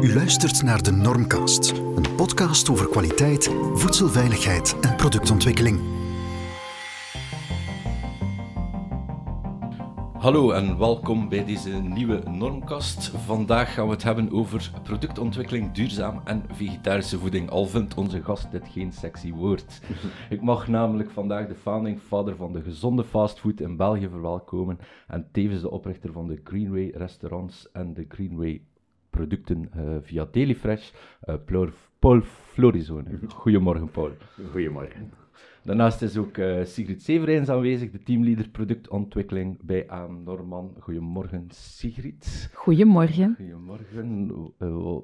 U luistert naar de Normcast, een podcast over kwaliteit, voedselveiligheid en productontwikkeling. Hallo en welkom bij deze nieuwe Normcast. Vandaag gaan we het hebben over productontwikkeling, duurzaam en vegetarische voeding. Al vindt onze gast dit geen sexy woord. Ik mag namelijk vandaag de founding father van de gezonde fastfood in België verwelkomen en tevens de oprichter van de Greenway restaurants en de Greenway producten uh, via Dailyfresh, uh, Paul Florizone. Goedemorgen, Paul. Goedemorgen. Daarnaast is ook uh, Sigrid Severijns aanwezig, de teamleader productontwikkeling bij AM Norman. Goedemorgen, Sigrid. Goedemorgen. Goedemorgen.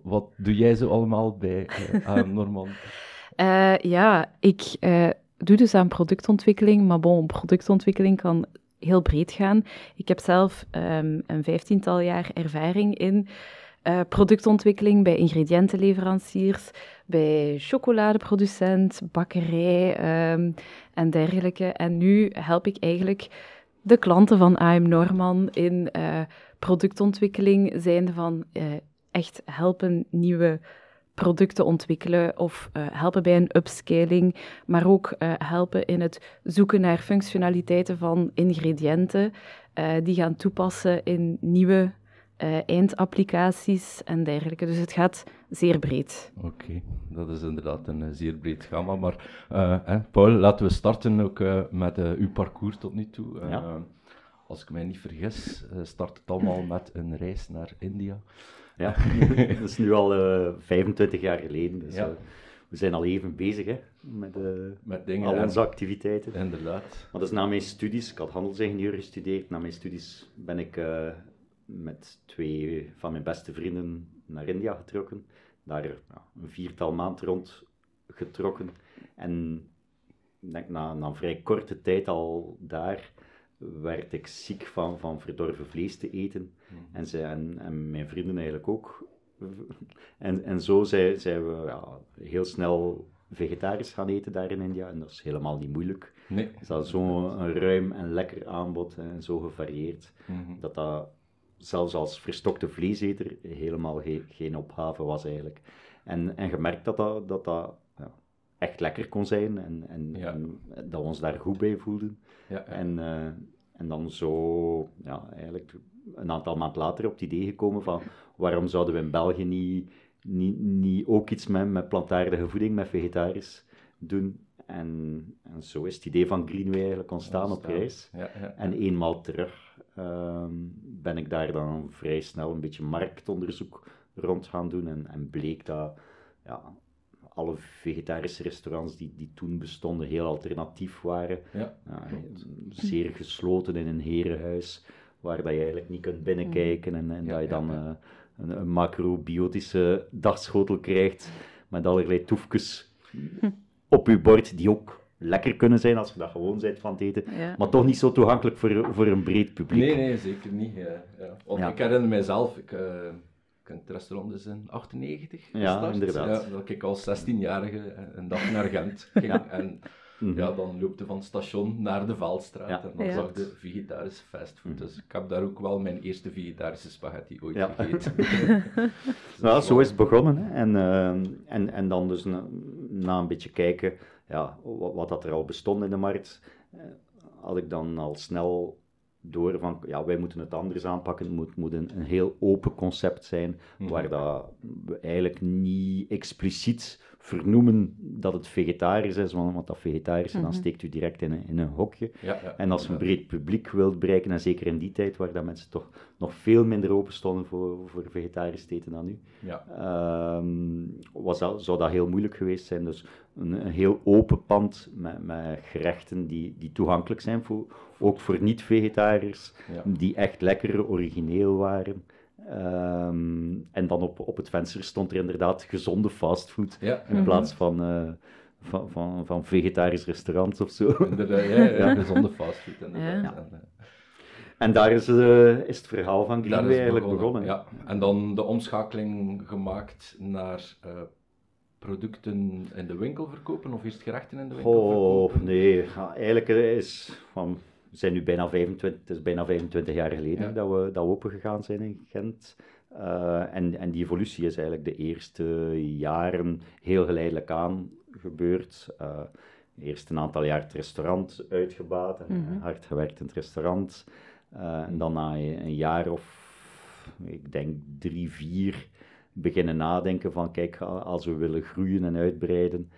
wat doe jij zo allemaal bij AM Norman? ja, ik doe dus aan productontwikkeling, maar bon, productontwikkeling kan heel breed gaan. Ik heb zelf um, een vijftiental jaar ervaring in uh, productontwikkeling bij ingrediëntenleveranciers, bij chocoladeproducent, bakkerij um, en dergelijke. En nu help ik eigenlijk de klanten van AM Norman in uh, productontwikkeling, zijnde van uh, echt helpen nieuwe producten ontwikkelen of helpen bij een upscaling, maar ook helpen in het zoeken naar functionaliteiten van ingrediënten die gaan toepassen in nieuwe uh, eindapplicaties en dergelijke. Dus het gaat zeer breed. Oké, dat is inderdaad een uh, zeer breed gamma. Maar uh, Paul, laten we starten ook met uw parcours tot nu toe. Ja. Als ik mij niet vergis, start het allemaal met een reis naar India. Ja, dat is nu al 25 jaar geleden. Dus, Ja. we zijn al even bezig hè, met, Met dingen. al en- onze activiteiten. Inderdaad. Maar dat is na mijn studies, ik had handelsingenieur gestudeerd. Na mijn studies ben ik eh, met twee van mijn beste vrienden naar India getrokken. Daar ja, een viertal maanden rond getrokken. En ik denk na, na een vrij korte tijd al daar werd ik ziek van, van verdorven vlees te eten. En, zij, en, en mijn vrienden eigenlijk ook. En, en zo zijn, zijn we ja, heel snel vegetarisch gaan eten daar in India. En dat is helemaal niet moeilijk. Nee. Het is al zo'n ruim en lekker aanbod en zo gevarieerd, Mhm. dat dat zelfs als verstokte vleeseter helemaal ge- geen opgave was eigenlijk. En, en gemerkt dat dat, dat, dat ja, echt lekker kon zijn en, en, Ja. en dat we ons daar goed bij voelden. Ja. En, eh, en dan zo, ja, eigenlijk een aantal maanden later op het idee gekomen van waarom zouden we in België niet, niet, niet ook iets met, met plantaardige voeding, met vegetarisch doen. En, en zo is het idee van Greenway eigenlijk ontstaan op reis. Ja, ja. En eenmaal terug ehm, ben ik daar dan vrij snel een beetje marktonderzoek rond gaan doen. En, en bleek dat ja, alle vegetarische restaurants die, die toen bestonden heel alternatief waren. Ja, Ja, zeer gesloten in een herenhuis, waar dat je eigenlijk niet kunt binnenkijken en, en Ja, dat je dan ja. eh, een, een macrobiotische dagschotel krijgt met allerlei toefjes op je bord, die ook lekker kunnen zijn als je dat gewoon bent van het eten, Ja. maar toch niet zo toegankelijk voor, voor een breed publiek. Nee, nee, zeker niet. Ja, ja. Ik herinner mijzelf, ik, eh, ik heb het restaurant is in 98 Ja, gestart. inderdaad. Ja, dat ik als 16-jarige een dag naar Gent ging. Ja. En Mhm. ja, dan loopte van het station naar de Veldstraat Ja. en dan Ja. zag de vegetarische fastfood. Dus ik heb daar ook wel mijn eerste vegetarische spaghetti ooit Ja. gegeten. Nou, zo is het begonnen. Hè. En, ehm, en, en dan dus na, na een beetje kijken ja, wat, dat er al bestond in de markt, eh, had ik dan al snel door van, ja, wij moeten het anders aanpakken. Het moet, moet een, een heel open concept zijn, Mhm. waar dat we eigenlijk niet expliciet vernoemen dat het vegetarisch is, want, want dat vegetarisch, dan steekt u direct in een, in een hokje. Ja, ja. En als je een breed publiek wilt bereiken, en zeker in die tijd waar dat mensen toch nog veel minder open stonden voor, voor vegetarisch te eten dan nu, Ja. ehm, was dat, zou dat heel moeilijk geweest zijn. Dus een, een heel open pand met, met gerechten die, die toegankelijk zijn, voor, ook voor niet-vegetariërs, Ja. die echt lekker origineel waren. Ehm, en dan op, op het venster stond er inderdaad gezonde fastfood, Ja, in plaats van, eh, van, van, van vegetarisch restaurant of zo. Inderdaad, ja, ja, Ja. gezonde fastfood inderdaad. Ja. En, eh, En daar is, eh, is het verhaal van Greenway eigenlijk begonnen. Ja. En dan de omschakeling gemaakt naar eh, producten in de winkel verkopen of eerst gerechten in de winkel Oh, verkopen? nee. Ja, eigenlijk is van, we zijn nu bijna 25, het is bijna 25 jaar geleden Ja. dat, we, dat we open gegaan zijn in Gent. Uh, en, en die evolutie is eigenlijk de eerste jaren heel geleidelijk aan gebeurd. Uh, eerst een aantal jaar het restaurant uitgebaat, mm -hmm. hard gewerkt in het restaurant. Uh, en dan na een jaar of, ik denk drie, vier, beginnen nadenken van, kijk, als we willen groeien en uitbreiden,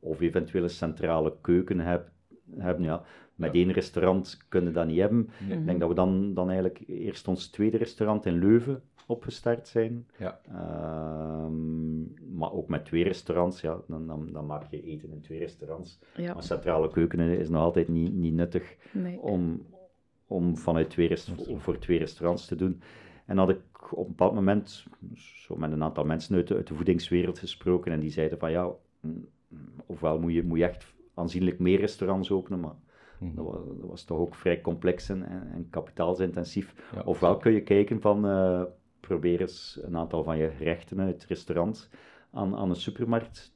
of eventueel een centrale keuken heb, hebben, ja, met één restaurant kunnen we dat niet hebben. Ik denk dat we dan, dan eigenlijk eerst ons tweede restaurant in Leuven opgestart zijn. Ja. Um, maar ook met twee restaurants, ja, dan, dan, dan, maak je eten in twee restaurants. Ja. Maar centrale keuken is nog altijd niet, niet nuttig nee. om, om vanuit twee rest, voor twee restaurants te doen. En had ik op een bepaald moment zo met een aantal mensen uit de, uit de voedingswereld gesproken en die zeiden van ja, ofwel moet je, moet je echt aanzienlijk meer restaurants openen, maar Mhm. dat, was, dat, was, toch ook vrij complex en, en kapitaalsintensief. Ja, Ofwel kun je kijken van, uh, probeer eens een aantal van je gerechten uit het restaurant aan, aan een supermarkt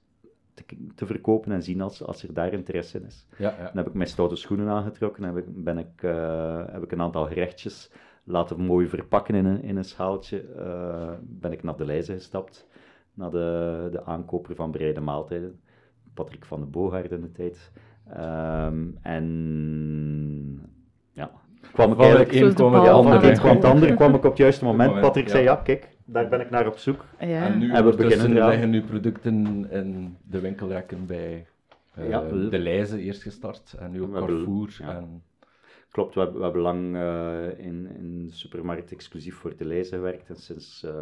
te, te, verkopen en zien als, als er daar interesse in is. Ja, ja. Dan heb ik mijn stoute schoenen aangetrokken en heb ik, ben ik, uh, heb ik een aantal gerechtjes laten mooi verpakken in een, in een schaaltje. Uh, ben ik naar de lijzen gestapt, naar de, de aankoper van bereide maaltijden, Patrick van de Boogaard in de tijd. Um, en ja, kwam ik eigenlijk in, kwam ik van het een kwam het ander, kwam ik op het juiste moment. moment Patrick ja. zei, ja, kijk, daar ben ik naar op zoek. Ja. En nu en we beginnen liggen nu producten in de winkelrekken bij uh, ja, de Leize eerst gestart, en nu ook Carrefour. Ja. En... Klopt, we, we hebben lang uh, in, in de supermarkt exclusief voor de Leize gewerkt en sinds... Uh,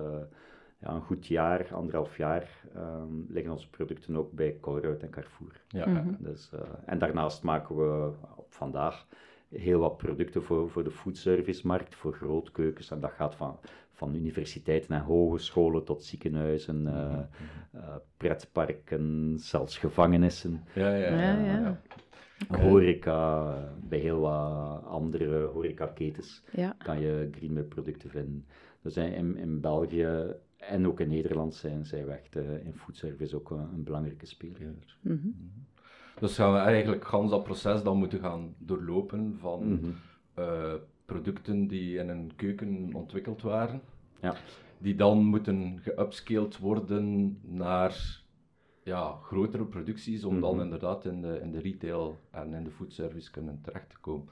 ja, een goed jaar, anderhalf jaar, um, liggen onze producten ook bij Colruyt en Carrefour. Ja. Mm -hmm. dus, uh, en daarnaast maken we op vandaag heel wat producten voor, voor de foodservice-markt, voor grootkeukens. En dat gaat van, van universiteiten en hogescholen tot ziekenhuizen, uh, uh, pretparken, zelfs gevangenissen. Ja, ja, ja. ja, ja. Horeca, bij heel wat andere horecaketens ja. kan je Greenway producten vinden. Dus in, in België en ook in Nederland zijn, we echt uh, in foodservice ook een, een belangrijke speler. Mm -hmm. Dus gaan we eigenlijk gans dat proces dan moeten gaan doorlopen van mm -hmm. uh, producten die in een keuken ontwikkeld waren, ja. die dan moeten geupscaled worden naar ja, grotere producties, om mm -hmm. dan inderdaad in de, in de retail en in de foodservice kunnen terecht te komen.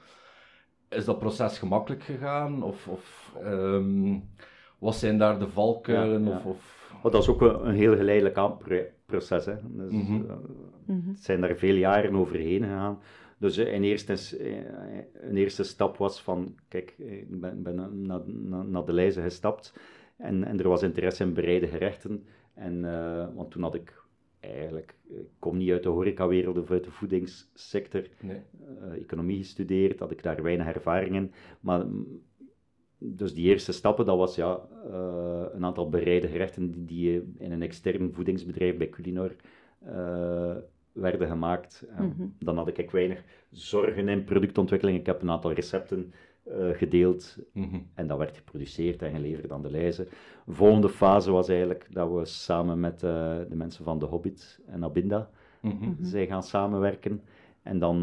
Is dat proces gemakkelijk gegaan? Of, of um, wat zijn daar de valkuilen? Ja, ja. Of, of... Oh, dat is ook een, een heel geleidelijk proces. Hè. Dus, Mhm. uh, Het zijn daar veel jaren overheen gegaan. Dus uh, in, eerste, uh, een eerste stap was van, kijk, ik ben, ben naar, de lijzen gestapt en, en er was interesse in bereide gerechten. En, eh, want toen had ik eigenlijk, ik kom niet uit de horecawereld of uit de voedingssector, nee. economie gestudeerd, had ik daar weinig ervaring in. Maar dus die eerste stappen, dat was ja, uh, een aantal bereide gerechten die, die, in een extern voedingsbedrijf bij Culinor uh, werden gemaakt. Mm -hmm. Dan had ik weinig zorgen in productontwikkeling. Ik heb een aantal recepten uh, gedeeld mm -hmm. en dat werd geproduceerd en geleverd aan de lijzen. De volgende fase was eigenlijk dat we samen met de mensen van De Hobbit en Abinda mm -hmm. zij gaan samenwerken en dan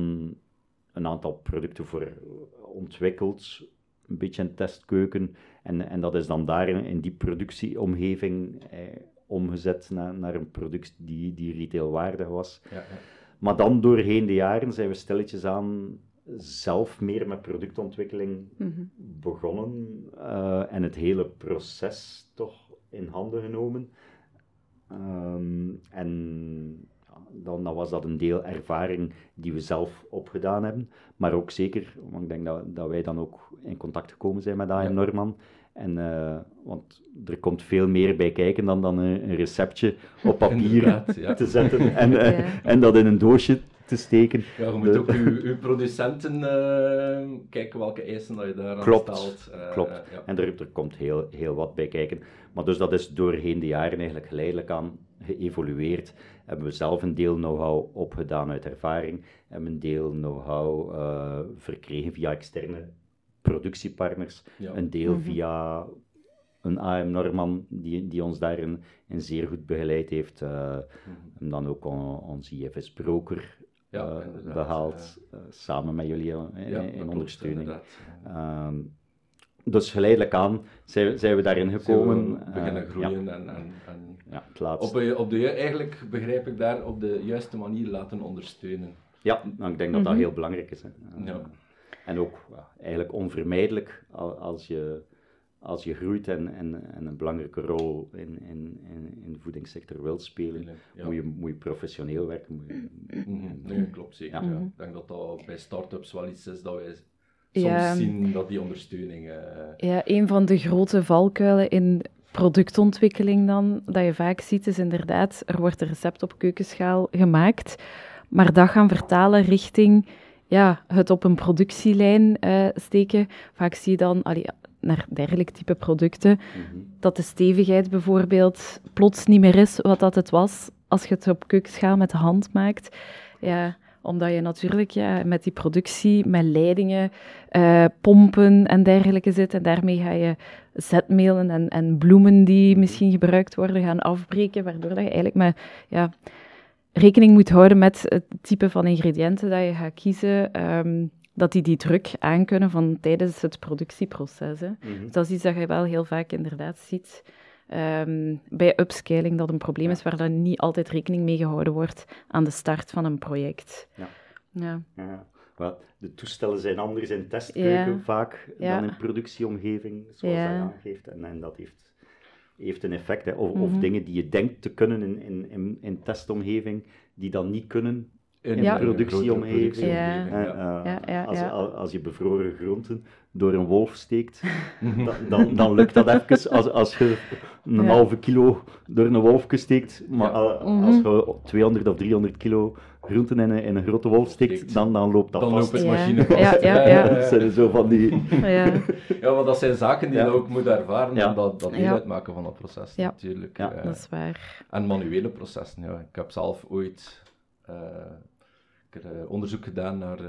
een aantal producten voor ontwikkeld een beetje een testkeuken. En, en dat is dan daar in, die productieomgeving eh, omgezet naar, naar een product die, die retailwaardig was. Ja, ja. Maar dan doorheen de jaren zijn we stilletjes aan zelf meer met productontwikkeling mm -hmm. begonnen uh, en het hele proces toch in handen genomen. Um, en dan, dan, was dat een deel ervaring die we zelf opgedaan hebben. Maar ook zeker, want ik denk dat, dat wij dan ook in contact gekomen zijn met AM Ja. Norman. En, uh, want er komt veel meer bij kijken dan, dan een, een receptje op papier ja. te zetten en, uh, Ja. en dat in een doosje te steken. Ja, je moet De- ook uw, uw producenten eh, kijken welke eisen dat je daar aan Klopt, stelt. Eh, klopt. ja. En er, er komt heel, heel wat bij kijken. Maar dus dat is doorheen de jaren eigenlijk geleidelijk aan geëvolueerd. Hebben we zelf een deel know-how opgedaan uit ervaring. Hebben een deel know-how eh, verkregen via externe productiepartners. Ja. Een deel Mhm. via een AM Norman die, die ons daarin in zeer goed begeleid heeft. eh, Mhm. en dan ook on, onze IFS broker Ja, eh, behaald, eh, samen met jullie Ja, in, klopt, ondersteuning. Ehm, dus geleidelijk aan zijn, zijn we daarin gekomen. Zijn we beginnen groeien ja, en, en, en ja, het laatste. op, de- op de, eigenlijk begrijp ik daar op de juiste manier laten ondersteunen. Ja, nou, ik denk dat dat Mhm. heel belangrijk is. Hè. Eh, Ja. En ook eigenlijk onvermijdelijk al- als je, als je groeit en, en, en een belangrijke rol in, in, in, in de voedingssector wilt spelen, Ja. moet, je, moet je professioneel werken. Moet je, Mhm, Nee, klopt zeker. Ja. Ja. Ik denk dat dat bij start-ups wel iets is dat wij soms Ja. zien dat die ondersteuning. eh, Ja, een van de grote valkuilen in productontwikkeling dan, dat je vaak ziet, is inderdaad, er wordt een recept op keukenschaal gemaakt, maar dat gaan vertalen richting ja, het op een productielijn eh, steken. Vaak zie je dan allee, naar dergelijk type producten, Mhm. dat de stevigheid bijvoorbeeld plots niet meer is wat dat het was als je het op keukenschaal met de hand maakt. Ja, omdat je natuurlijk ja, met die productie, met leidingen, eh, pompen en dergelijke zit. En daarmee ga je zetmelen en, en bloemen die misschien gebruikt worden gaan afbreken, waardoor dat je eigenlijk met, ja, rekening moet houden met het type van ingrediënten dat je gaat kiezen, ehm, dat die die druk aankunnen van tijdens het productieproces. Hè. Mhm. Dus dat is iets dat je wel heel vaak inderdaad ziet ehm, bij upscaling, dat een probleem is waar dan niet altijd rekening mee gehouden wordt aan de start van een project. Ja. Ja. Ja, de toestellen zijn anders in testkeuken Ja. vaak Ja. dan in productieomgeving, zoals Ja. hij aangeeft. En, en dat heeft, heeft een effect. Hè. Of, of Mhm. dingen die je denkt te kunnen in, in, in, in testomgeving, die dan niet kunnen in Ja. een productieomgeving. Ja. ja. eh, Ja, ja, als, als je bevroren groenten door een wolf steekt, dan, dan, dan lukt dat even. Als, als je een Ja. halve kilo door een wolfje steekt, maar Ja. al- Mhm. als je 200 of 300 kilo groenten in een, in een grote wolf steekt, dan, dan loopt dat Dan vast. loopt het Ja. machine vast. Ja, ja, ja. Dat zijn zo van die... Ja. Ja, maar dat zijn zaken die Ja. je ook moet ervaren Ja. en dat, dat deel Ja. uitmaken van dat proces Ja. natuurlijk. Ja. Eh, Dat is waar. En manuele processen, ja. Ik heb zelf ooit eh, ik heb, eh, onderzoek gedaan naar eh,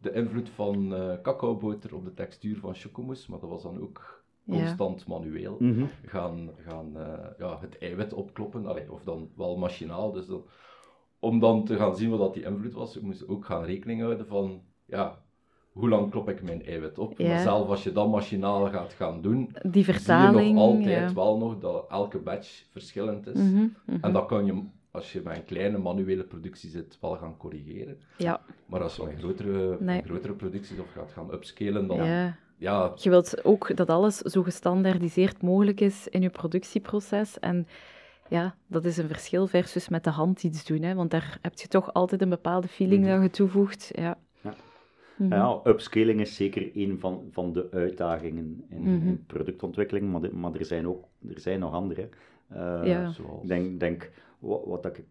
de invloed van eh cacaoboter op de textuur van chocomousse, maar dat was dan ook Ja. constant manueel. Mhm. Gaan, gaan eh, ja, het eiwit opkloppen, allee, of dan wel machinaal. Dus dan, om dan te gaan zien wat dat die invloed was, moest je ook gaan rekening houden van, ja, hoe lang klop ik mijn eiwit op? Ja. Maar zelf als je dat machinaal gaat gaan doen, Die vertaling. zie je nog altijd ja. wel nog dat elke batch verschillend is. Mhm, mhm. En dat kan je, als je bij een kleine manuele productie zit, wel gaan corrigeren. Ja, Maar als je een grotere, Nee. een grotere productie of gaat gaan upscalen, dan ja. ja. Je wilt ook dat alles zo gestandaardiseerd mogelijk is in je productieproces. En ja, dat is een verschil versus met de hand iets doen. Hè? Want daar heb je toch altijd een bepaalde feeling Mhm. dat je toevoegt. Ja. Ja. Mhm. Ja, upscaling is zeker een van, van de uitdagingen in, Mhm. in productontwikkeling, maar, de- maar er, zijn ook, er zijn nog andere. Eh, Ja. zoals... Ik denk, denk wat, wat ik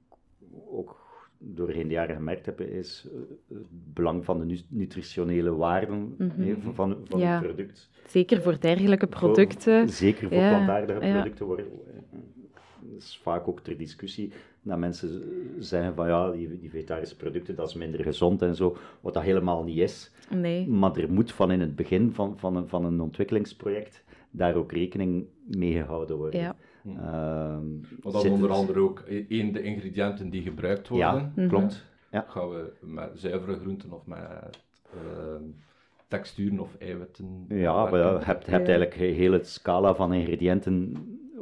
ook doorheen de jaren gemerkt heb, is eh, het belang van de nu- nutritionele waarden Mhm. eh, van, van, Ja. het product. Zeker voor dergelijke Voor- producten. zeker voor Ja, plantaardige ja. producten worden. Dat is vaak ook ter discussie dat mensen zeggen van ja, die, die vegetarische producten dat is minder gezond en zo, wat dat helemaal niet is. Nee. Maar er moet van in het begin van, van, een, van een ontwikkelingsproject daar ook rekening mee gehouden worden. Ja. Ehm, Maar dan zit- onder andere ook één, de ingrediënten die gebruikt worden. Ja, klopt. Ja. Gaan we met zuivere groenten of met ehm, texturen of eiwitten Ja, je hebt, hebt eigenlijk een hele scala van ingrediënten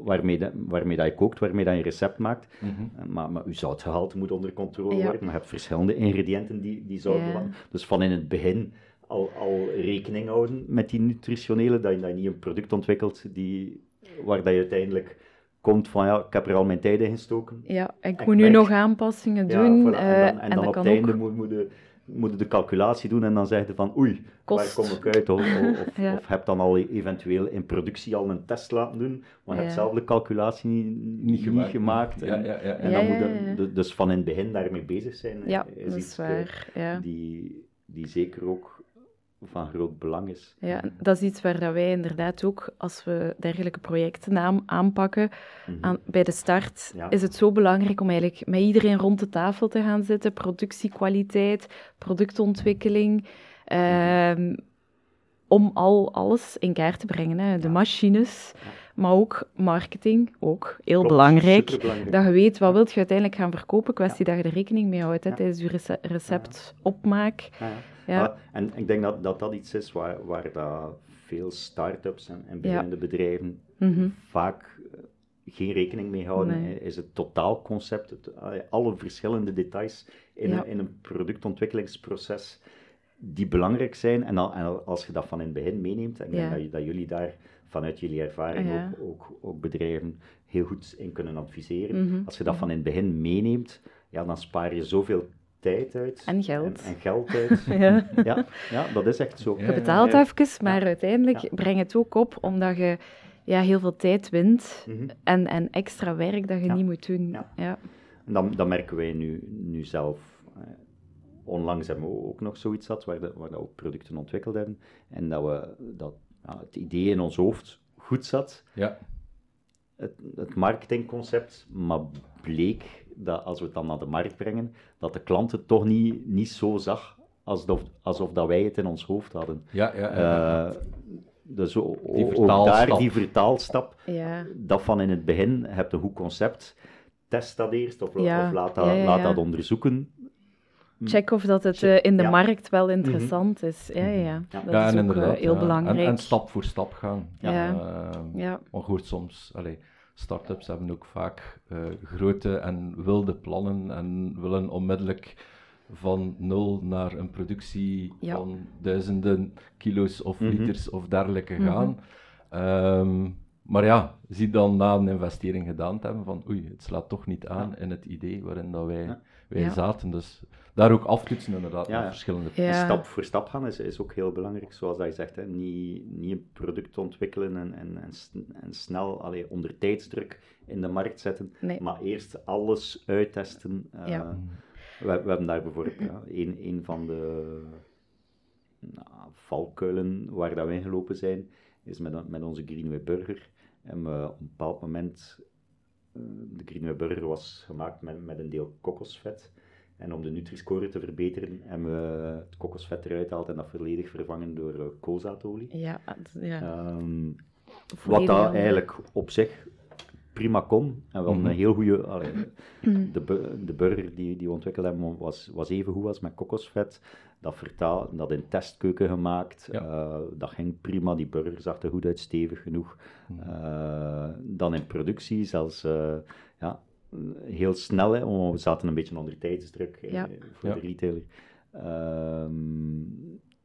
waarmee, dat, waarmee dat je kookt, waarmee dat je recept maakt. Mhm. Maar, maar je zoutgehalte moet onder controle Ja. worden. Maar je hebt verschillende ingrediënten die, die zout Ja. Dus van in het begin al, al rekening houden met die nutritionele, dat je, dat je niet een product ontwikkelt die, waar dat je uiteindelijk komt van ja, ik heb er al mijn tijd in gestoken. Ja, ik Ik moet nu merk- nog aanpassingen Ja, doen. voilà. eh, En dan, en dan dat op het einde ook moet, moet, je, moet je de calculatie doen en dan zeg je van oei, Kost. waar kom ik uit? Of, of, of, Ja. of heb dan al eventueel in productie al een test laten doen, maar Ja. zelf de calculatie niet, niet gemaakt. gemaakt. Ja, en, ja, ja. en Ja, dan ja, moet je dus van in het begin daarmee bezig zijn. Ja, is dat is eh, waar. Ja. die, die zeker ook van groot belang is. Ja, dat is iets waar wij inderdaad ook, als we dergelijke projecten aan- aanpakken, Mhm. aan, bij de start, Ja. is het zo belangrijk om eigenlijk met iedereen rond de tafel te gaan zitten. Productiekwaliteit, productontwikkeling. ehm, om al alles in kaart te brengen. Hè. De Ja. machines, Ja. maar ook marketing, ook heel Klopt, belangrijk. Dat je weet wat wilt je uiteindelijk gaan verkopen. Kwestie dat je er rekening mee houdt hè, tijdens je rece- receptopmaak. Ja, ja. Ah, en ik denk dat, dat dat iets is waar, waar dat veel start-ups en, en beginnende bedrijven Mhm. vaak eh, geen rekening mee houden, Nee. eh, is het totaalconcept, het, eh, alle verschillende details in, Ja. een, in een productontwikkelingsproces die belangrijk zijn. En, al- en als je dat van in het begin meeneemt, en ik denk Ja. dat, dat jullie daar vanuit jullie ervaring Ja. ook, ook, ook bedrijven heel goed in kunnen adviseren. Mhm. Als je dat van in het begin meeneemt, ja, dan spaar je zoveel tijd uit. En geld. En, en geld uit. Ja. ja, ja, dat is echt zo. Je betaalt Ja. even, maar uiteindelijk Ja. breng het ook op omdat je ja, heel veel tijd wint Mhm. en, en extra werk dat je Ja. niet moet doen. Ja. Ja. En dan, dat merken wij nu, nu zelf. Eh, onlangs hebben we ook nog zoiets gehad waar, de, waar we ook producten ontwikkeld hebben. En dat, we, dat ja, het idee in ons hoofd goed zat, Ja, het, het marketingconcept, maar bleek dat als we het dan naar de markt brengen, dat de klant het toch niet, niet zo zag alsof, alsof dat wij het in ons hoofd hadden. ja, ja. ja. Eh, dus ook vertaalstap. daar die vertaalstap, Ja. dat van in het begin, je hebt een goed concept, test dat eerst of, Ja, of laat, dat, ja, ja, laat ja. dat onderzoeken. Check of dat het Check, eh, in de ja. markt wel interessant is. Ja, ja, ja. Ja. Dat ja, is ook eh, inderdaad, heel ja. belangrijk. En, en stap voor stap gaan. Ja. Ja. Maar hoort soms, allee, start-ups hebben ook vaak eh, grote en wilde plannen en willen onmiddellijk van nul naar een productie Ja. van duizenden kilo's of Mhm. liters of dergelijke Mhm. gaan. Ehm, maar ja, zie dan na een investering gedaan te hebben van oei, het slaat toch niet aan in het idee waarin dat wij, Ja. Wij Ja. zaten. Dus daar ook aftoetsen inderdaad Ja, verschillende Ja. Stap voor stap gaan is, is ook heel belangrijk, zoals dat je zegt. Hè. Niet, niet een product ontwikkelen en, en, en, snel allee, onder tijdsdruk in de markt zetten, Nee. maar eerst alles uittesten. Eh, Ja. we, we hebben daar bijvoorbeeld ja, een, een van de nou, valkuilen waar dat we in gelopen zijn, is met, met onze Greenway Burger. En we op een bepaald moment, de Greenway Burger was gemaakt met, met een deel kokosvet. En om de Nutri-score te verbeteren, hebben we het kokosvet eruit gehaald en dat volledig vervangen door uh, koolzaadolie. Ja, ja. Ehm, wat dat eigenlijk op zich prima kon. En wel Mhm. een heel goede. de, bu- de burger die, die we ontwikkeld hebben was, was even goed als met kokosvet. Dat, vertaal, dat in testkeuken gemaakt. Ja. Eh, dat ging prima. Die burger zag er goed uit, stevig genoeg. Mhm. Eh, dan in productie, zelfs eh, ja, heel snel. Hè, want we zaten een beetje onder tijdsdruk eh, Ja. voor Ja. de retailer. ehm,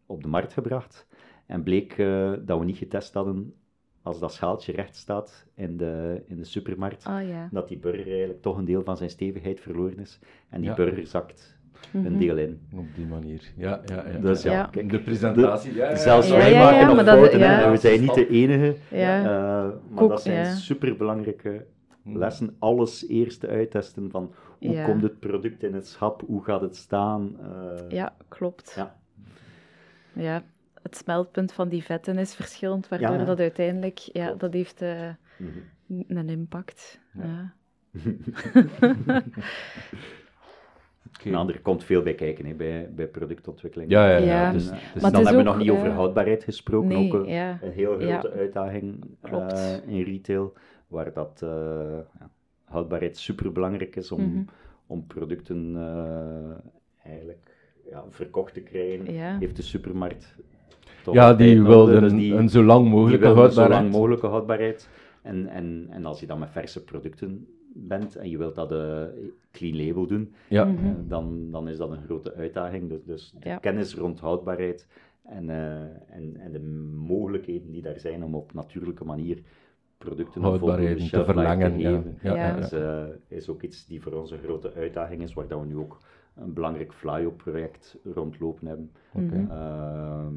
op de markt gebracht. En bleek eh, dat we niet getest hadden als dat schaaltje recht staat in de, in de supermarkt Ah ja. dat die burger eigenlijk toch een deel van zijn stevigheid verloren is. En die Ja. burger zakt Mhm. een deel in. Op die manier. Ja, ja, ja. Dus ja, Ja. kijk, de presentatie. ja, ja, zelfs wij ja, maken ja, nog fouten, en we zijn niet de enige. Ja. Eh, maar Koek, dat zijn ja. superbelangrijke Hm. lessen. Alles eerst uittesten van hoe Ja. komt het product in het schap, hoe gaat het staan. eh, Ja, klopt. Ja. Ja, het smeltpunt van die vetten is verschillend, waardoor Ja. dat uiteindelijk, ja, Klopt. dat heeft eh, mhm. een impact. Ja. Ja. Oké. Nou, er komt veel bij kijken hè, bij, bij productontwikkeling. Ja, ja, ja. Ja. Dus, dus Maar dan hebben we nog niet over eh, houdbaarheid gesproken. Nee, ook een, ja. een heel Ja. grote uitdaging Klopt. eh, in retail, waar dat eh, ja, houdbaarheid super belangrijk is om, Mhm. om producten eh, eigenlijk ja, verkocht te krijgen. Ja. Heeft de supermarkt ja, die wilde dus een, die- een zo lang mogelijke een zo lang houdbaarheid. mogelijke houdbaarheid. En, en, en als je dan met verse producten bent en je wilt dat eh clean label doen, Ja, Mhm. eh, dan, dan is dat een grote uitdaging. Dus, dus de Ja. kennis rond houdbaarheid en, eh, en, en de mogelijkheden die daar zijn om op natuurlijke manier producten houdbaarheden voldoende te verlengen. te Ja, geven, ja, Ja. ja. is, eh, is ook iets die voor ons een grote uitdaging is, waar dat we nu ook een belangrijk fly-up-project rondlopen hebben. Mhm. Ehm,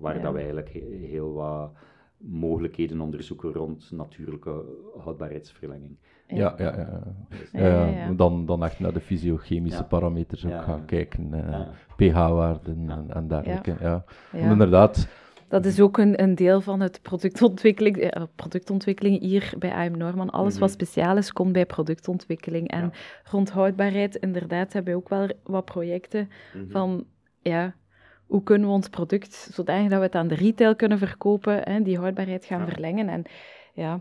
waar Ja. dat we eigenlijk he- heel wat mogelijkheden onderzoeken rond natuurlijke houdbaarheidsverlenging. Ja, ja, ja. Dus, Ja, ja, ja. Dan, dan echt naar de fysiochemische Ja. parameters ook Ja, gaan kijken, eh, Ja. pH-waarden Ja. en, en dergelijke. Ja. Ja. Want inderdaad, Dat is ook een, een deel van het productontwikkeling, eh, productontwikkeling hier bij AM Norman. Alles wat Mhm. speciaal is, komt bij productontwikkeling. En Ja. rond houdbaarheid, inderdaad, hebben we ook wel wat projecten Mhm. van, ja, hoe kunnen we ons product, zodanig dat we het aan de retail kunnen verkopen, hè, die houdbaarheid gaan Ja. verlengen. En ja,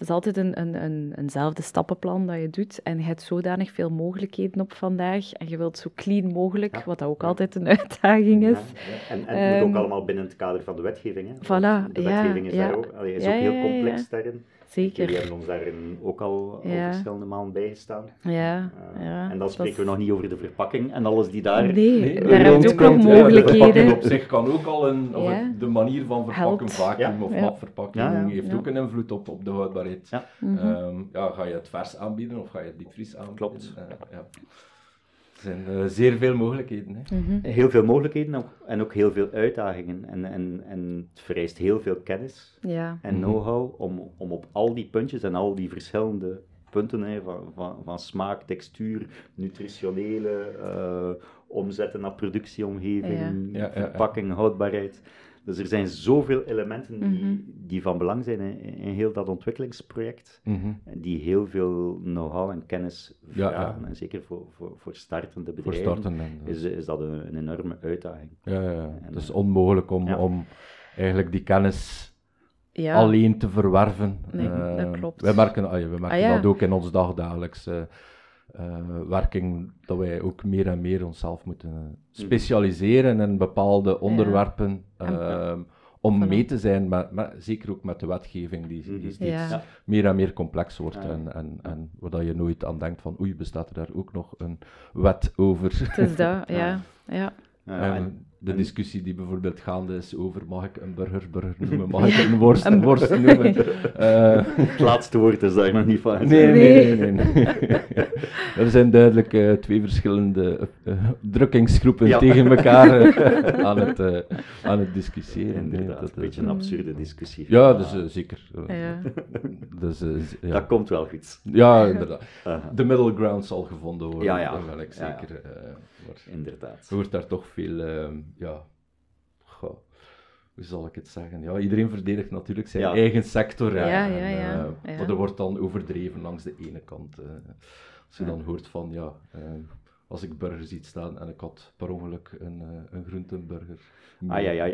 het is altijd een, een, een, eenzelfde stappenplan dat je doet. En je hebt zodanig veel mogelijkheden op vandaag. En je wilt zo clean mogelijk, wat ook altijd een uitdaging is. En, en het moet ook ehm, allemaal binnen het kader van de wetgeving. Hè? Voilà, de wetgeving is, daar ook, allee, is ook heel complex daarin. Zeker. Jullie hebben ons daarin ook al, verschillende maanden bijgestaan. Ja, uh, ja. En dan spreken we nog niet over de verpakking en alles die daar... Nee, nee daar heb je ook nog mogelijkheden. de op zich kan ook al een... Of de manier van verpakken, vacuüm of matverpakking, heeft ook een invloed op, op de houdbaarheid. Ja. Um, ja, ga je het vers aanbieden of ga je het diepvries aanbieden? Klopt. Uh, ja. Er zijn uh, zeer veel mogelijkheden. Hè? Mm -hmm. Heel veel mogelijkheden en ook heel veel uitdagingen. En, en, en het vereist heel veel kennis ja. en mhm. know-how om, om op al die puntjes en al die verschillende punten hè, van, van, van smaak, textuur, nutritionele, uh, omzetten naar productieomgeving, ja. verpakking, houdbaarheid dus er zijn zoveel elementen die, mhm. die van belang zijn in, in, heel dat ontwikkelingsproject, mm die heel veel know-how en kennis vragen. En zeker voor, voor, voor startende bedrijven voor startende, is, is dat een, een, enorme uitdaging. Ja, ja, het is onmogelijk om, om eigenlijk die kennis alleen te verwerven. Nee, uh, dat klopt. Wij merken, ah, we merken ah, dat ook in ons dagdagelijkse uh, werking, dat wij ook meer en meer onszelf moeten mhm. specialiseren in bepaalde onderwerpen. Uh, om mee te zijn, maar, maar, zeker ook met de wetgeving die, die mhm. steeds meer en meer complex wordt. En, en, en waar je nooit aan denkt van oei, bestaat er daar ook nog een wet over. Het is dat, ja. ja. en, de discussie die bijvoorbeeld gaande is over mag ik een burger burger noemen, mag ik een worst een worst noemen. Uh, het laatste woord is daar nog niet van. Nee, nee, nee. nee, er zijn duidelijk uh, twee verschillende uh, drukkingsgroepen ja. tegen elkaar aan, het, aan het discussiëren. Inderdaad, dat is een beetje een absurde discussie. Ja, dus zeker. Ja. Dus, ja. Dat komt wel goed. Ja, inderdaad. De middle ground zal gevonden worden. Ja, ja. Dat wil ik zeker. Inderdaad. Er wordt daar toch veel ehm, ja, goh, hoe zal ik het zeggen? Ja, iedereen verdedigt natuurlijk zijn eigen sector. Ja, ja, ja, ja, uh, Maar er wordt dan overdreven langs de ene kant. Uh, als je dan hoort van, ja, uh, als ik burgers ziet staan en ik had per ongeluk een, een groentenburger. Ah, ja, ja.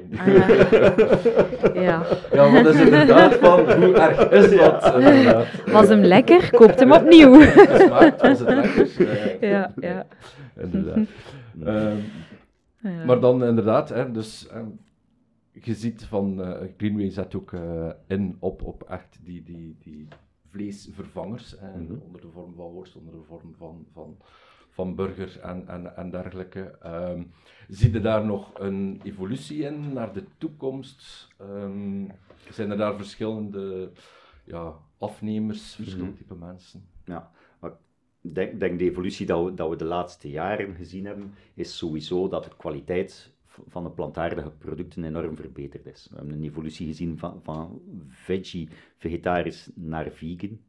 Ja. ja, wat is inderdaad van, hoe erg is dat? Was hem lekker? Koopt hem opnieuw. Smaakt, was het lekker? ja, ja. Inderdaad. Um, maar dan inderdaad, hè, dus hè, je ziet van uh, Greenway zet ook uh, in op, op echt die, die, die vleesvervangers, hè, mm -hmm. onder de vorm van worst, onder de vorm van, van, van burger en, en, en dergelijke. Um, zie je daar nog een evolutie in naar de toekomst? Um, zijn er daar verschillende ja, afnemers, verschillende mm -hmm. type mensen? Ja, denk, denk de evolutie dat we, dat we de laatste jaren gezien hebben, is sowieso dat de kwaliteit van de plantaardige producten enorm verbeterd is. We hebben een evolutie gezien van, van veggie, vegetarisch naar vegan.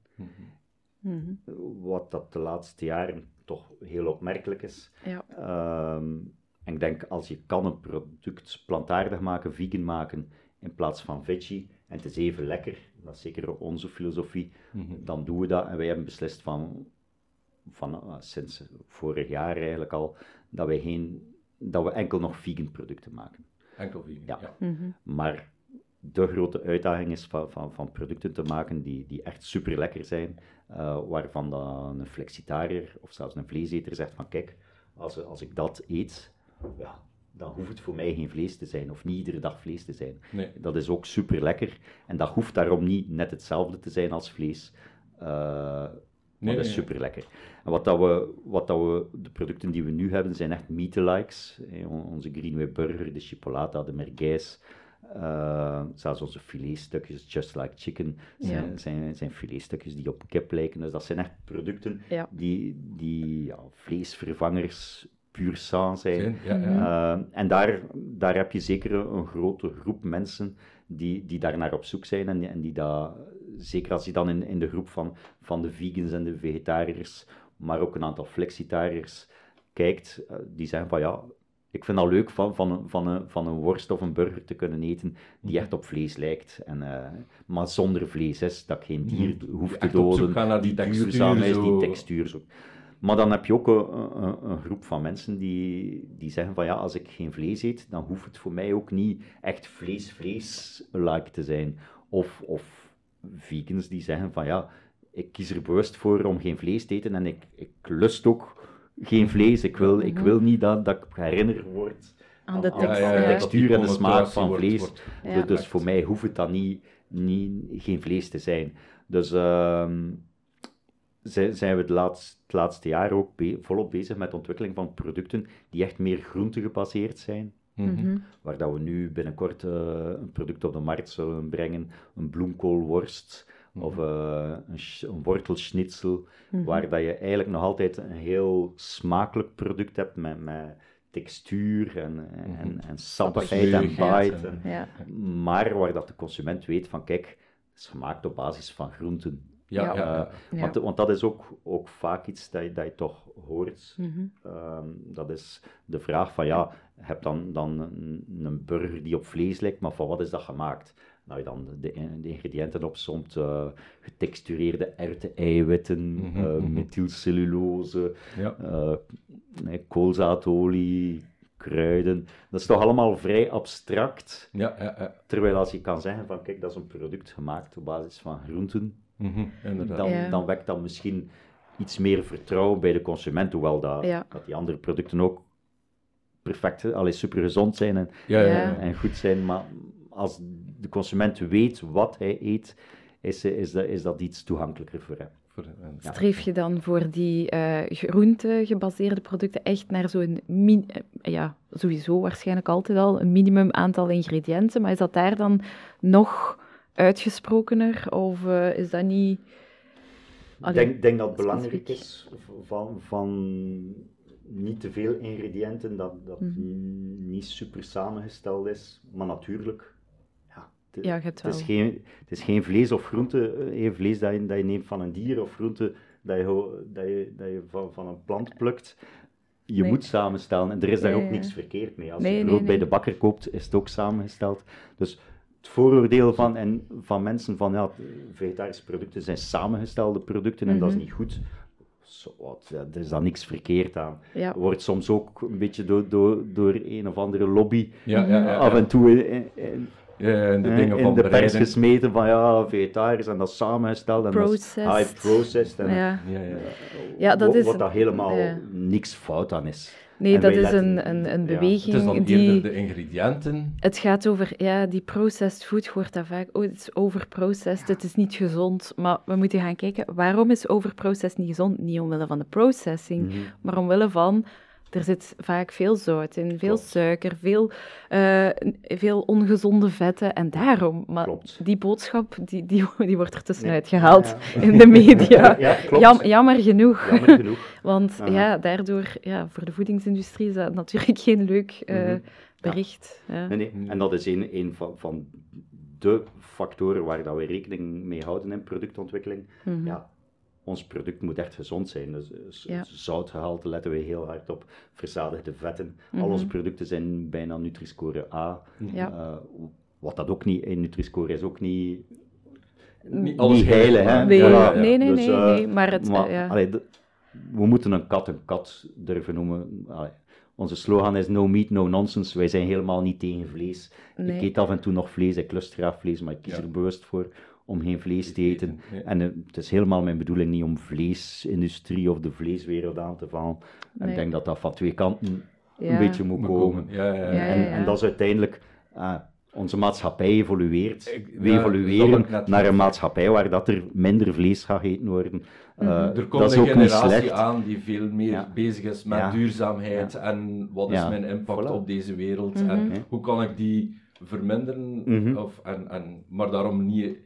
Mhm. Wat dat de laatste jaren toch heel opmerkelijk is. Ja. Ehm, en ik denk, als je kan een product plantaardig maken, vegan maken, in plaats van veggie, en het is even lekker, dat is zeker onze filosofie, mhm. dan doen we dat. En wij hebben beslist van, van uh, sinds vorig jaar eigenlijk al, dat we, geen, dat we enkel nog vegan producten maken. Enkel vegan, ja. ja. Mhm. Maar de grote uitdaging is van, van, van, producten te maken die, die echt super lekker zijn, uh, waarvan dan een flexitariër of zelfs een vleeseter zegt van kijk, als, als ik dat eet, ja, dan hoeft het voor mij geen vlees te zijn, of niet iedere dag vlees te zijn. Nee. Dat is ook super lekker en dat hoeft daarom niet net hetzelfde te zijn als vlees. Uh, Nee, dat is super lekker. En wat, dat we, wat dat we, de producten die we nu hebben, zijn echt meat-likes. Onze Greenway Burger, de chipolata, de merguez. Uh, zelfs onze filetstukjes, just like chicken, zijn, ja. zijn, zijn filetstukjes die op kip lijken. Dus dat zijn echt producten ja. die, die ja, vleesvervangers puur sang zijn. Uh, en daar, daar heb je zeker een grote groep mensen die, die daar naar op zoek zijn en, en die dat zeker als je dan in, in de groep van, van de vegans en de vegetariërs, maar ook een aantal flexitariërs kijkt, uh, die zeggen van ja, ik vind het leuk van, van, van, een, van een worst of een burger te kunnen eten die mhm. echt op vlees lijkt, en, uh, maar zonder vlees is, dat ik geen dier mhm. hoef te doden, die, die duurzaam is, die textuur zo. Maar dan heb je ook een, een, een, groep van mensen die, die zeggen van ja, als ik geen vlees eet, dan hoeft het voor mij ook niet echt vlees-vlees-like te zijn. Of, of vegans die zeggen van ja, ik kies er bewust voor om geen vlees te eten en ik, ik lust ook geen vlees. Ik wil, ik wil niet dat, dat ik herinnerd word Aan de aan- tekst, aan de textuur en de smaak van vlees. wordt- Ja. Dus, voor mij hoeft het dan niet, niet, geen vlees te zijn. Dus ehm, zijn, zijn we het laatste, het laatste jaar ook be- volop bezig met de ontwikkeling van producten die echt meer groente gebaseerd zijn. Mhm. Mhm. Waar dat we nu binnenkort eh, een product op de markt zullen brengen, een bloemkoolworst of eh, een, een wortelschnitzel, waar dat je eigenlijk nog altijd een heel smakelijk product hebt met, met textuur en, en, en sappigheid en bite. en- Ja. maar waar dat de consument weet van, kijk, het is gemaakt op basis van groenten. Ja. Eh, want, want dat is ook, ook vaak iets dat je, dat je toch hoort. Mhm. Ehm, dat is de vraag van, ja, je hebt dan, dan een, een burger die op vlees lijkt, maar van wat is dat gemaakt? Nou, je dan de, de ingrediënten opsomt, eh getextureerde erwten-eiwitten, Mhm, eh, mhm. methylcellulose, Ja. eh, nee, koolzaadolie, kruiden. Dat is toch allemaal vrij abstract. Ja, ja, ja. Terwijl als je kan zeggen van, kijk, dat is een product gemaakt op basis van groenten, Mhm, dan, Ja. dan wekt dat misschien iets meer vertrouwen bij de consument, hoewel dat, Ja. dat die andere producten ook perfect, allee, super gezond zijn en, Ja, ja, Ja. ja. en goed zijn, maar als de consument weet wat hij eet, is, is, dat, is dat iets toegankelijker voor hem. Streef je dan voor die eh groente-gebaseerde producten echt naar zo'n, eh, ja, sowieso waarschijnlijk altijd al, een minimum aantal ingrediënten, maar is dat daar dan nog uitgesprokener, of eh, is dat niet... Ik denk, denk dat het belangrijk is van, van niet te veel ingrediënten, dat dat Mhm. niet super samengesteld is, maar natuurlijk. Ja, het- Ja, Het is, geen, het is geen vlees of groente, eh, geen vlees dat je, dat je neemt van een dier of groente dat je, dat je, dat je van, van een plant plukt. Je Nee. moet samenstellen en er is daar ook niks verkeerd mee. Als Nee, je brood bij de bakker koopt, is het ook samengesteld. Dus het vooroordeel van, en, van mensen van ja, vegetarische producten zijn samengestelde producten en dat is Mhm. niet goed. Zo wat, ja, er is dan niks verkeerd aan. Ja. Wordt soms ook een beetje door, door, door een of andere lobby Ja, ja, ja, af ja. en toe in, in, Ja, ja, en de eh, dingen in van de pers bereiden. gesmeten van ja, vegetarisch en dat samengesteld en Processed. dat is high processed. En, Ja. Ja, ja. Ja, dat wat, is- wat daar helemaal ja. niks fout aan is. Nee, En dat is een, letten- een, een beweging Het is dan die... eerder de ingrediënten. Het gaat over, ja, die processed food, hoort dat vaak, oh, het is overprocessed, het is niet gezond. Maar we moeten gaan kijken, waarom is overprocessed niet gezond? Niet omwille van de processing, Mhm. maar omwille van, er zit vaak veel zout in, veel Klopt. suiker, veel, eh, veel ongezonde vetten. En daarom, maar Klopt. die boodschap, die, die, die wordt er tussenuit Nee. gehaald Ja, in de media. Ja, klopt. Jam- jammer genoeg. Jammer genoeg. Want Aha. ja, daardoor, ja, voor de voedingsindustrie is dat natuurlijk geen leuk eh, Mhm. bericht. Nee, nee. En dat is een, een van, van de factoren waar dat we rekening mee houden in productontwikkeling. Mhm. Ja, ons product moet echt gezond zijn. Dus Ja. zoutgehalte letten we heel hard op. Verzadigde vetten. Al Mhm. onze producten zijn bijna Nutri-score A. Ja. Eh, wat dat ook niet, in Nutri-score is ook niet, Niet alles niet heilig. Hè? Nee, nee, nee, Dus, nee, eh, nee, maar het, maar, ja. allee, de- we moeten een kat een kat durven noemen. Allee, onze slogan is no meat, no nonsense. Wij zijn helemaal niet tegen vlees. Nee. Ik eet af en toe nog vlees, ik lust graag vlees, maar ik kies Ja. er bewust voor om geen vlees te eten. Ja. En eh, het is helemaal mijn bedoeling niet om vleesindustrie of de vleeswereld aan te vallen. Nee. ik denk dat dat van twee kanten Ja. een beetje moet Moet komen. komen. Ja, ja, ja. Ja, ja, En, en dat is uiteindelijk... ah, onze maatschappij evolueert. Ik- We dat evolueren naar een maatschappij waar dat er minder vlees gaat gegeten worden. Eh, Er komt dat is een ook niet generatie slecht. aan die veel meer Ja. bezig is met Ja. duurzaamheid en wat is Ja. mijn impact Voilà. op deze wereld Mhm. en hoe kan ik die verminderen, Mhm. of, en, en, maar daarom niet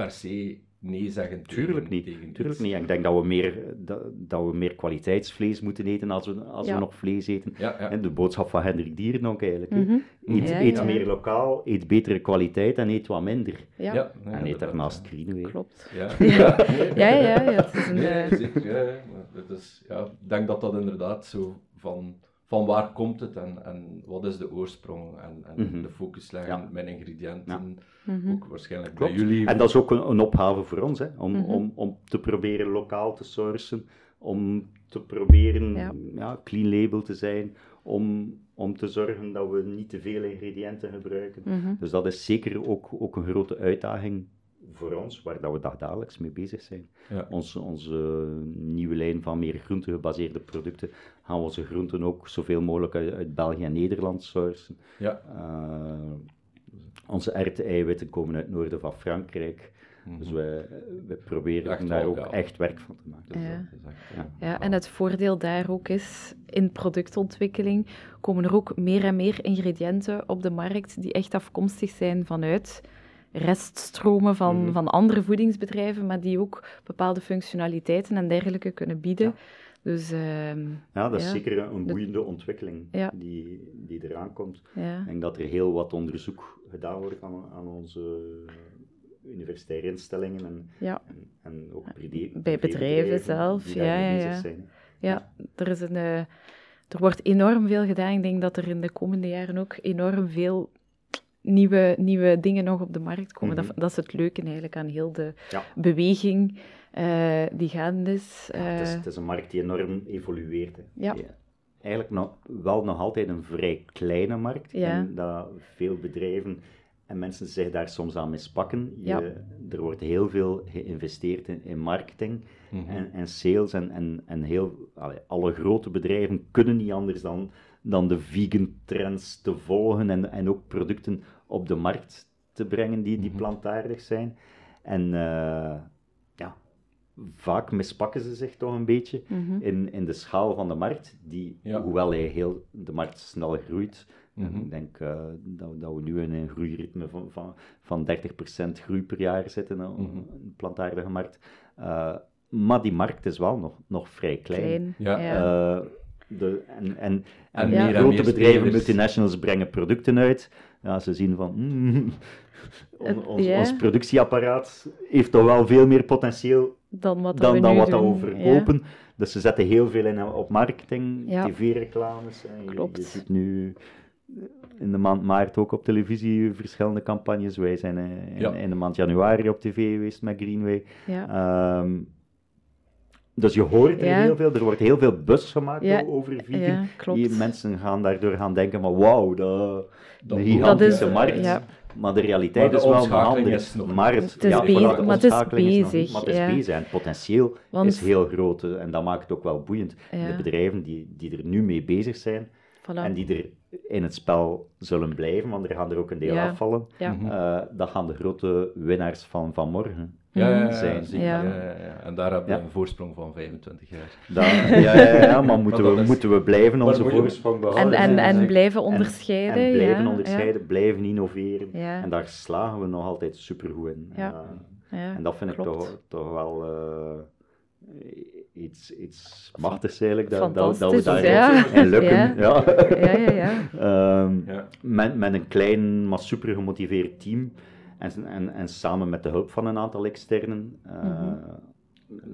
per se nee zeggen tegen, Tuurlijk niet. tegen Tuurlijk niet. En ik denk dat we meer, dat, dat we meer kwaliteitsvlees moeten eten als we, als Ja. we nog vlees eten. Ja, ja. En de boodschap van Hendrik Dieren ook eigenlijk. Mhm. Eet, Ja, eet ja. meer lokaal, eet betere kwaliteit en eet wat minder. Ja, Ja, nee, en eet daarnaast greenway. klopt. Ja, Ja. ja. Ja, ja, ja, het is een... Nee, zeker. Ja, ja. Maar het is, ja, ik denk dat dat inderdaad zo van, van waar komt het en, en wat is de oorsprong en, en Mhm. de focus leggen, Ja. mijn ingrediënten, mhm. ook waarschijnlijk Klopt. bij jullie. En dat is ook een, een opgave voor ons, hè, om, Mhm. om, om te proberen lokaal te sourcen, om te proberen Ja. ja. clean label te zijn, om, om te zorgen dat we niet te veel ingrediënten gebruiken. Dus dat is zeker ook, ook een grote uitdaging voor ons, waar dat we dagelijks mee bezig zijn. Ja. Onze, onze nieuwe lijn van meer groentegebaseerde producten gaan we onze groenten ook zoveel mogelijk uit, uit België en Nederland sourcen. Ja. Uh, onze erwten komen uit het noorden van Frankrijk. Mhm. Dus wij, wij proberen Echt daar wel, ook ja. echt werk van te maken. Ja. Ja, en het voordeel daar ook is, in productontwikkeling komen er ook meer en meer ingrediënten op de markt die echt afkomstig zijn vanuit reststromen van, Mhm. van andere voedingsbedrijven, maar die ook bepaalde functionaliteiten en dergelijke kunnen bieden. Ja. Dus ehm, Ja, dat is Ja. zeker een De- boeiende ontwikkeling Ja. die, die eraan komt. Ik denk dat er heel wat onderzoek gedaan wordt aan, aan onze universitaire instellingen en, ja, en, en ook Bij bedrijven zelf, die ja, ja, ja. zijn. ja, er is een... eh, er wordt enorm veel gedaan. Ik denk dat er in de komende jaren ook enorm veel nieuwe, nieuwe dingen nog op de markt komen. Mhm. dat, dat is het leuke eigenlijk aan heel de Ja. beweging eh, die gaande is. Ja, het, is, Eh, het is een markt die enorm evolueert. hè. Ja. Die Eigenlijk nog, wel nog altijd een vrij kleine markt. Ja. En dat veel bedrijven en mensen zich daar soms aan mispakken. Je, Ja. Er wordt heel veel geïnvesteerd in, in marketing Mhm. en, en sales. En, en, en heel, alle grote bedrijven kunnen niet anders dan, dan de vegan trends te volgen en, en ook producten op de markt te brengen die, die Mhm. plantaardig zijn. En eh, ja, vaak mispakken ze zich toch een beetje mhm. in, in de schaal van de markt, die, Ja. hoewel hij heel, de markt snel groeit, Mhm. ik denk eh, dat, dat we nu in een groeiritme van, van, van 30% groei per jaar zitten op Mhm. een plantaardige markt. Eh, maar die markt is wel nog, nog vrij klein. Klein. Ja. Ja. Eh, de, en en, En en meer en grote meer bedrijven, spelers. multinationals, brengen producten uit. Ja, ze zien van, mm, on- ons, productieapparaat heeft toch wel veel meer potentieel dan wat dan, we dan wat we verkopen. Dus ze zetten heel veel in op marketing, Ja. tv-reclames. en Je, Klopt. je ziet nu in de maand maart ook op televisie verschillende campagnes. Wij zijn eh, in, Ja. in de maand januari op tv geweest met Greenway. Ja. Ehm, dus je hoort er Ja. heel veel. Er wordt heel veel bus gemaakt over vegan. Ja, klopt. Die mensen gaan daardoor gaan denken van wauw, dat, Dat een moet. gigantische is- markt. ja. Maar de realiteit Maar de is wel een andere. is nog maar het, Het is ja, bezig, voilà, de maar het is is nog niet, bezig, maar het is ja. bezig. En het potentieel Want- is heel groot. hè, En dat maakt het ook wel boeiend. Ja. De bedrijven die, die er nu mee bezig zijn Voilà. en die er in het spel zullen blijven, want er gaan er ook een deel Ja. afvallen, Ja. Eh, dat gaan de grote winnaars van, van morgen Ja, ja, ja, zijn. Ja. Ja. Ja, ja. En daar hebben we Ja. een voorsprong van 25 jaar. Ja, ja, ja, maar moeten, Maar we, is- moeten we blijven onze voorsprong En, behouden? en, en zeker. blijven En- onderscheiden. En blijven ja, onderscheiden, blijven innoveren. Ja. En daar slagen we nog altijd supergoed in. Ja. En, eh, Ja, en dat vind klopt. ik toch, toch wel eh, iets, iets machtigs eigenlijk. Dat, dat, dat we daar ja. in lukken. Ja. Ja. Ja, ja, ja. Ehm, Ja. met, met een klein, maar super gemotiveerd team. En, en, en samen met de hulp van een aantal externen. eh, Mhm.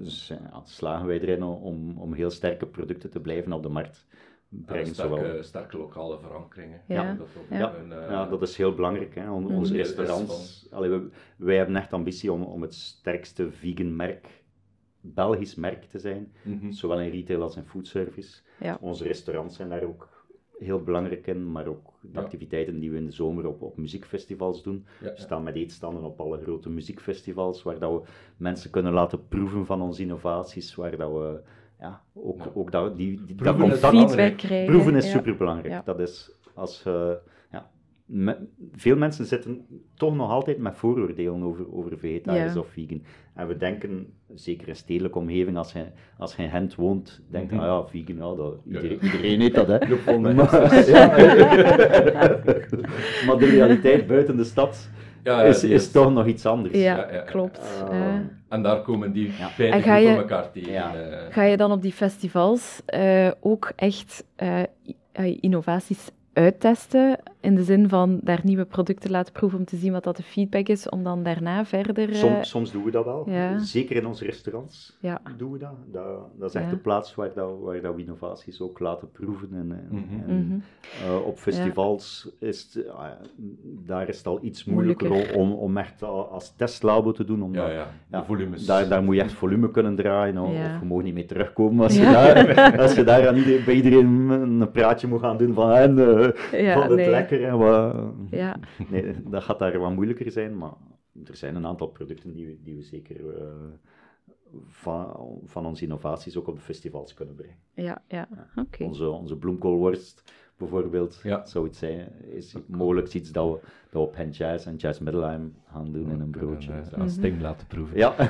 dus, ja, slagen wij erin om, om heel sterke producten te blijven op de markt En brengen. een zowel- sterke, sterke lokale verankeringen. Ja. Dat ook Ja. een, eh, Ja, dat is heel belangrijk. Hè. On- Mhm. Onze restaurants, allee, we- wij hebben echt ambitie om, om het sterkste vegan merk, Belgisch merk te zijn, mhm. zowel in retail als in foodservice. Ja. Onze restaurants zijn daar ook heel belangrijk in, maar ook de Ja. activiteiten die we in de zomer op, op muziekfestivals doen. Ja, We ja. staan met eetstanden op alle grote muziekfestivals, waar dat we mensen kunnen laten proeven van onze innovaties, waar dat we ja, ook, Ja. ook dat, die, die, dat Proeven is contact... belangrijk. Feedback krijgen. Proeven is ja. superbelangrijk. Ja. Dat is als je, me- veel mensen zitten toch nog altijd met vooroordelen over, over vegetarisch Ja. of vegan. En we denken, zeker in stedelijke omgeving, als je, als je in Gent woont, denkt je, Mhm. ah ja, vegan, ja, dat, iedereen, ja. iedereen eet dat, hè. Maar, ja. maar de realiteit buiten de stad Ja, is, die is toch nog iets anders. Ja, Ja, ja, ja. klopt. Eh. En daar komen die Ja. beide groepen je- elkaar tegen. Ja. eh. Ga je dan op die festivals eh, ook echt eh, innovaties uittesten? In de zin van daar nieuwe producten laten proeven om te zien wat dat de feedback is, om dan daarna verder... eh, Soms, soms doen we dat wel. ja. Zeker in onze restaurants Ja. doen we dat. Dat, dat is echt Ja. de plaats waar, dat, waar dat we innovaties ook laten proeven. En, en- Mhm. en, Mhm. eh, op festivals is het, ah daar is het al iets moeilijker, Moeilijker. Om, om echt al als testlabo te doen. Omdat, Ja, ja. ja, De volumes. Daar, daar moet je echt volume kunnen draaien, of, Ja. of je mag niet mee terugkomen als je Ja. daar, als je daar aan iedereen, bij iedereen een praatje moet gaan doen van en, eh Ja, vond het nee. lekker en wat. Ja, Nee, dat gaat daar wat moeilijker zijn, maar er zijn een aantal producten die, we- die we zeker eh, van, van onze innovaties ook op de festivals kunnen brengen. Ja, ja. Oké. Onze, onze bloemkoolworst bijvoorbeeld, Ja. zoiets zijn, is mogelijk iets dat we, dat we op Hen Jazz en Jazz Middelheim gaan doen in een broodje. En, eh, aan Sting laten proeven. Ja.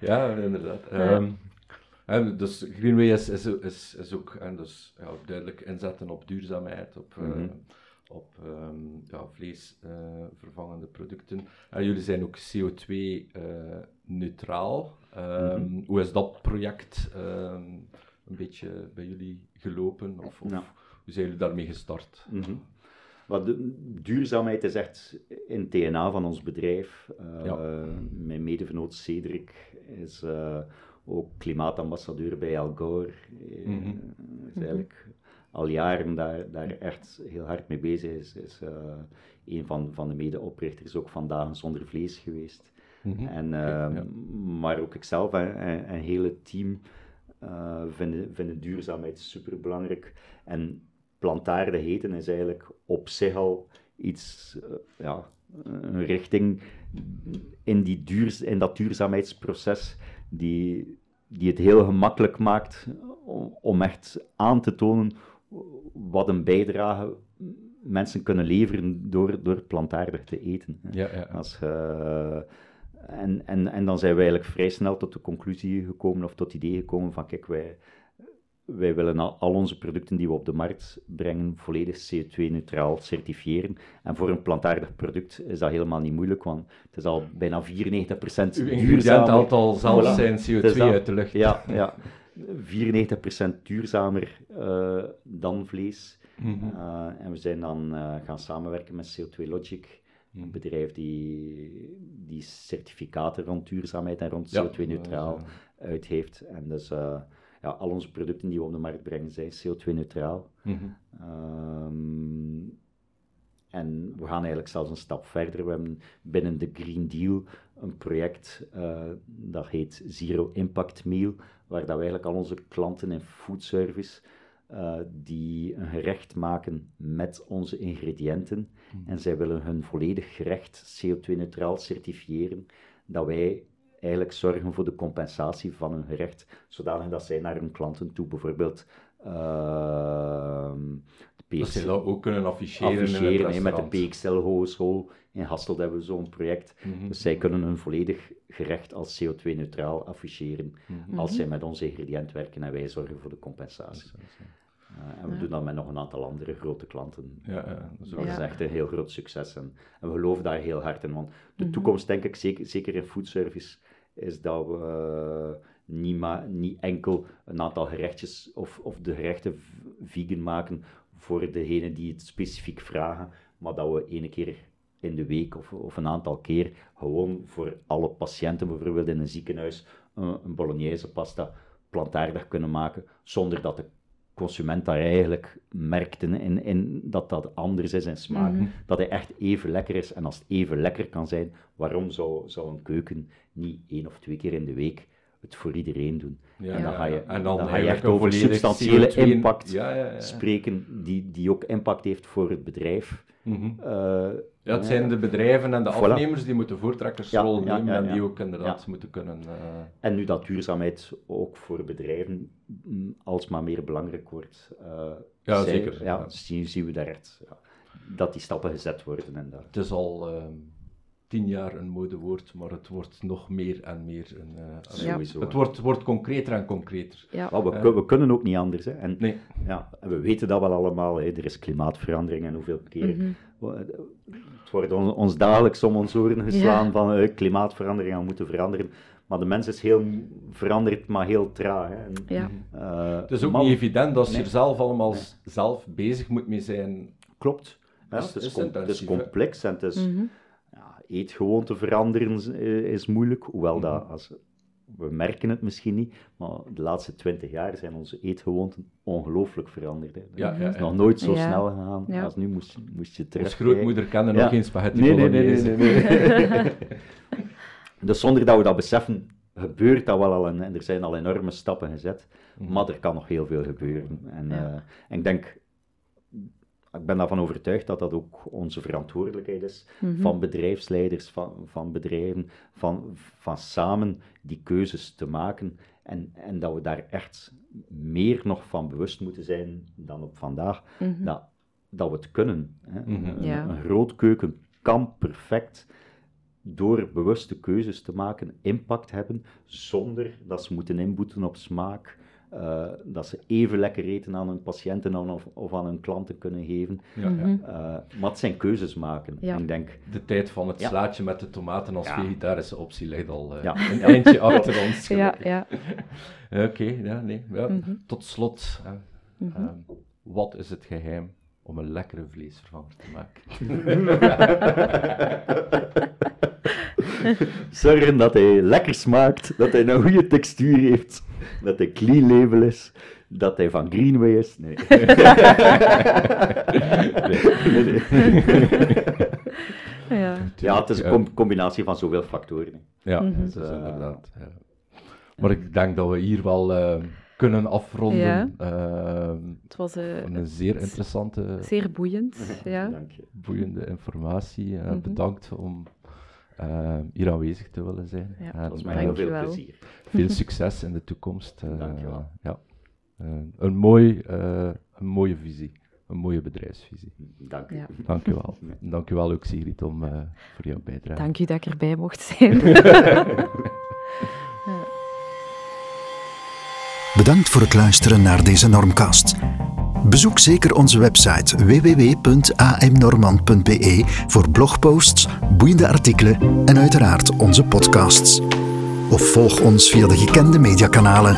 Ja, inderdaad. Ehm, en dus Greenway is, is, is, is ook en dus, ja, duidelijk inzetten op duurzaamheid, op, eh, Mhm. op ehm, ja, vleesvervangende producten. En jullie zijn ook CO2-neutraal. Mhm. Hoe is dat project ehm, een beetje bij jullie gelopen? Of, of Ja. hoe zijn jullie daarmee gestart? Mhm. Maar de, duurzaamheid is echt in het DNA van ons bedrijf. Eh, Ja. Mijn medevenoot Cedric is eh, ook klimaatambassadeur bij Al Gore. Eh, Mhm. Is eigenlijk al jaren daar, daar echt heel hard mee bezig. Is, is eh, een van, van de medeoprichters ook van Dagen Zonder Vlees geweest. Mhm. En, ja. Maar ook ikzelf en en- en het hele team eh, vinden, vinden duurzaamheid super belangrijk. En plantaarde heten is eigenlijk op zich al iets, eh, ja, een richting in, die duur, in dat duurzaamheidsproces die, die het heel gemakkelijk maakt om, echt aan te tonen wat een bijdrage mensen kunnen leveren door, door plantaardig te eten. Ja, ja. Als, en, en, en dan zijn we eigenlijk vrij snel tot de conclusie gekomen, of tot het idee gekomen van, kijk, wij, wij willen al, al onze producten die we op de markt brengen volledig CO2-neutraal certifiëren. En voor een plantaardig product is dat helemaal niet moeilijk, want het is al bijna 94% Uw duurzaam. ingrediënt haalt al zelf Voilà. zijn Het CO2 is dat. uit de lucht. Ja, ja. 94% duurzamer eh, dan vlees. Mhm. Uh, en we zijn dan uh, gaan samenwerken met CO2 Logic, Mhm. een bedrijf die, die certificaten rond duurzaamheid en rond Ja, CO2-neutraal dat uit heeft. En dus ja, al onze producten die we op de markt brengen zijn CO2-neutraal. Mhm. Um, en we gaan eigenlijk zelfs een stap verder. We hebben binnen de Green Deal een project uh, dat heet Zero Impact Meal, waar dat we eigenlijk al onze klanten in foodservice uh, die een gerecht maken met onze ingrediënten. Mm. En zij willen hun volledig gerecht CO2-neutraal certifiëren, dat wij eigenlijk zorgen voor de compensatie van hun gerecht, zodanig dat zij naar hun klanten toe bijvoorbeeld uh, dat ze dat ook kunnen afficheren, afficheren in met de PXL Hogeschool in Hasselt hebben we zo'n project. Mhm. Mm -hmm. Dus zij kunnen hun volledig gerecht als CO2-neutraal afficheren mm -hmm. als zij met onze ingrediënt werken en wij zorgen voor de compensatie. Uh, en we ja. doen dat met nog een aantal andere grote klanten. Ja, ja, dat, is ja. echt een heel groot succes. En, en, we geloven daar heel hard in. Want de mm -hmm. toekomst, denk ik, zeker, zeker in foodservice, is dat we uh, niet, maar, niet enkel een aantal gerechtjes of, of de gerechten vegan maken voor degenen die het specifiek vragen, maar dat we ene keer in de week of, of een aantal keer gewoon voor alle patiënten, bijvoorbeeld in een ziekenhuis, een, een bolognese pasta plantaardig kunnen maken, zonder dat de consument daar eigenlijk merkt in, in, in dat dat anders is in smaak. Mm -hmm. Dat hij echt even lekker is. En als het even lekker kan zijn, waarom zou, zou een keuken niet één of twee keer in de week het voor iedereen doen? Ja, en dan ga je, en dan dan ga je echt over substantiële CO2 impact spreken, die, die ook impact heeft voor het bedrijf. Mm -hmm. uh, ja, het zijn de bedrijven en de voilà. afnemers die moeten voortrekkersrol Ja, nemen en die ook inderdaad moeten kunnen... Uh... En nu dat duurzaamheid ook voor bedrijven mm, alsmaar meer belangrijk wordt, uh, ja, zij, zeker. Ja, Zien, zien we daar echt dat die stappen gezet worden. En dat. Het is al uh, tien jaar een modewoord, maar het wordt nog meer en meer een... Uh, Sowieso, het wordt, wordt concreter en concreter. Ja. Maar we, we, kunnen ook niet anders. Hè. En, nee. ja, en we weten dat wel allemaal. Hè. Er is klimaatverandering en hoeveel keer... Mm -hmm. Het wordt on, ons dagelijks om ons oren geslaan ja. van uh, klimaatverandering, we moeten veranderen. Maar de mens is heel veranderd, maar heel traag. Hè. En, ja. uh, het is ook man, niet evident als nee. je er zelf allemaal nee. zelf bezig moet mee zijn. Klopt. Ja, het, is, com het is complex en het is... Mm -hmm. Ja, eetgewoonte veranderen is moeilijk, hoewel mm -hmm. dat... Als, we merken het misschien niet, maar de laatste twintig jaar zijn onze eetgewoonten ongelooflijk veranderd. Hè. Ja, ja, het is nog nooit zo snel gegaan als nu moest, moest je terug. Als grootmoeder kende nog geen spaghetti nee, nee, nee, nee, nee, nee. dus zonder dat we dat beseffen, gebeurt dat wel al en, en er zijn al enorme stappen gezet, mm -hmm. maar er kan nog heel veel gebeuren. En, ja. uh, en ik denk, ik ben daarvan overtuigd dat dat ook onze verantwoordelijkheid is, Mhm. van bedrijfsleiders, van, van bedrijven, van, van samen die keuzes te maken. En, en dat we daar echt meer nog van bewust moeten zijn dan op vandaag, Mhm. dat, dat we het kunnen. Hè. Mhm. Een, Ja. een grootkeuken kan perfect door bewuste keuzes te maken impact hebben, zonder dat ze moeten inboeten op smaak, eh, dat ze even lekker eten aan hun patiënten aan of, of aan hun klanten kunnen geven. Ja, ja. Mhm. Eh, maar het zijn keuzes maken. Ja. Ik denk, De tijd van het Ja. slaatje met de tomaten als Ja. vegetarische optie ligt al eh, Ja. een eindje achter ons. Ja, ja. Oké, ja, nee. Ja. Mhm. Tot slot, Mhm. ehm, wat is het geheim om een lekkere vleesvervanger te maken? zorgen dat hij lekker smaakt, dat hij een goede textuur heeft, dat hij clean label is, dat hij van Greenway is. Nee. Nee, nee. ja. Ja, het is een com- combinatie van zoveel factoren. hè. Ja, Mhm. dat is Eh, inderdaad. Ja. Maar ik denk dat we hier wel eh, kunnen afronden. Ja. Ehm, Het was eh, een zeer interessante, zeer boeiend. Ja. Dank je. boeiende informatie. Mhm. Bedankt om eh, hier aanwezig te willen zijn. Ja, En, mij eh, heel veel Dankjewel. plezier. veel succes in de toekomst. eh, Dank je wel. Ja. Eh, een, mooi, eh, een mooie visie, een mooie bedrijfsvisie. Dank u. Ja. Dank je wel. Dank je wel ook, Sigrid, om, eh, voor jouw bijdrage. Dank u dat ik erbij mocht zijn. Bedankt voor het luisteren naar deze Normcast. Bezoek zeker onze website www.amnormand.be voor blogposts, boeiende artikelen en uiteraard onze podcasts. Of volg ons via de gekende mediakanalen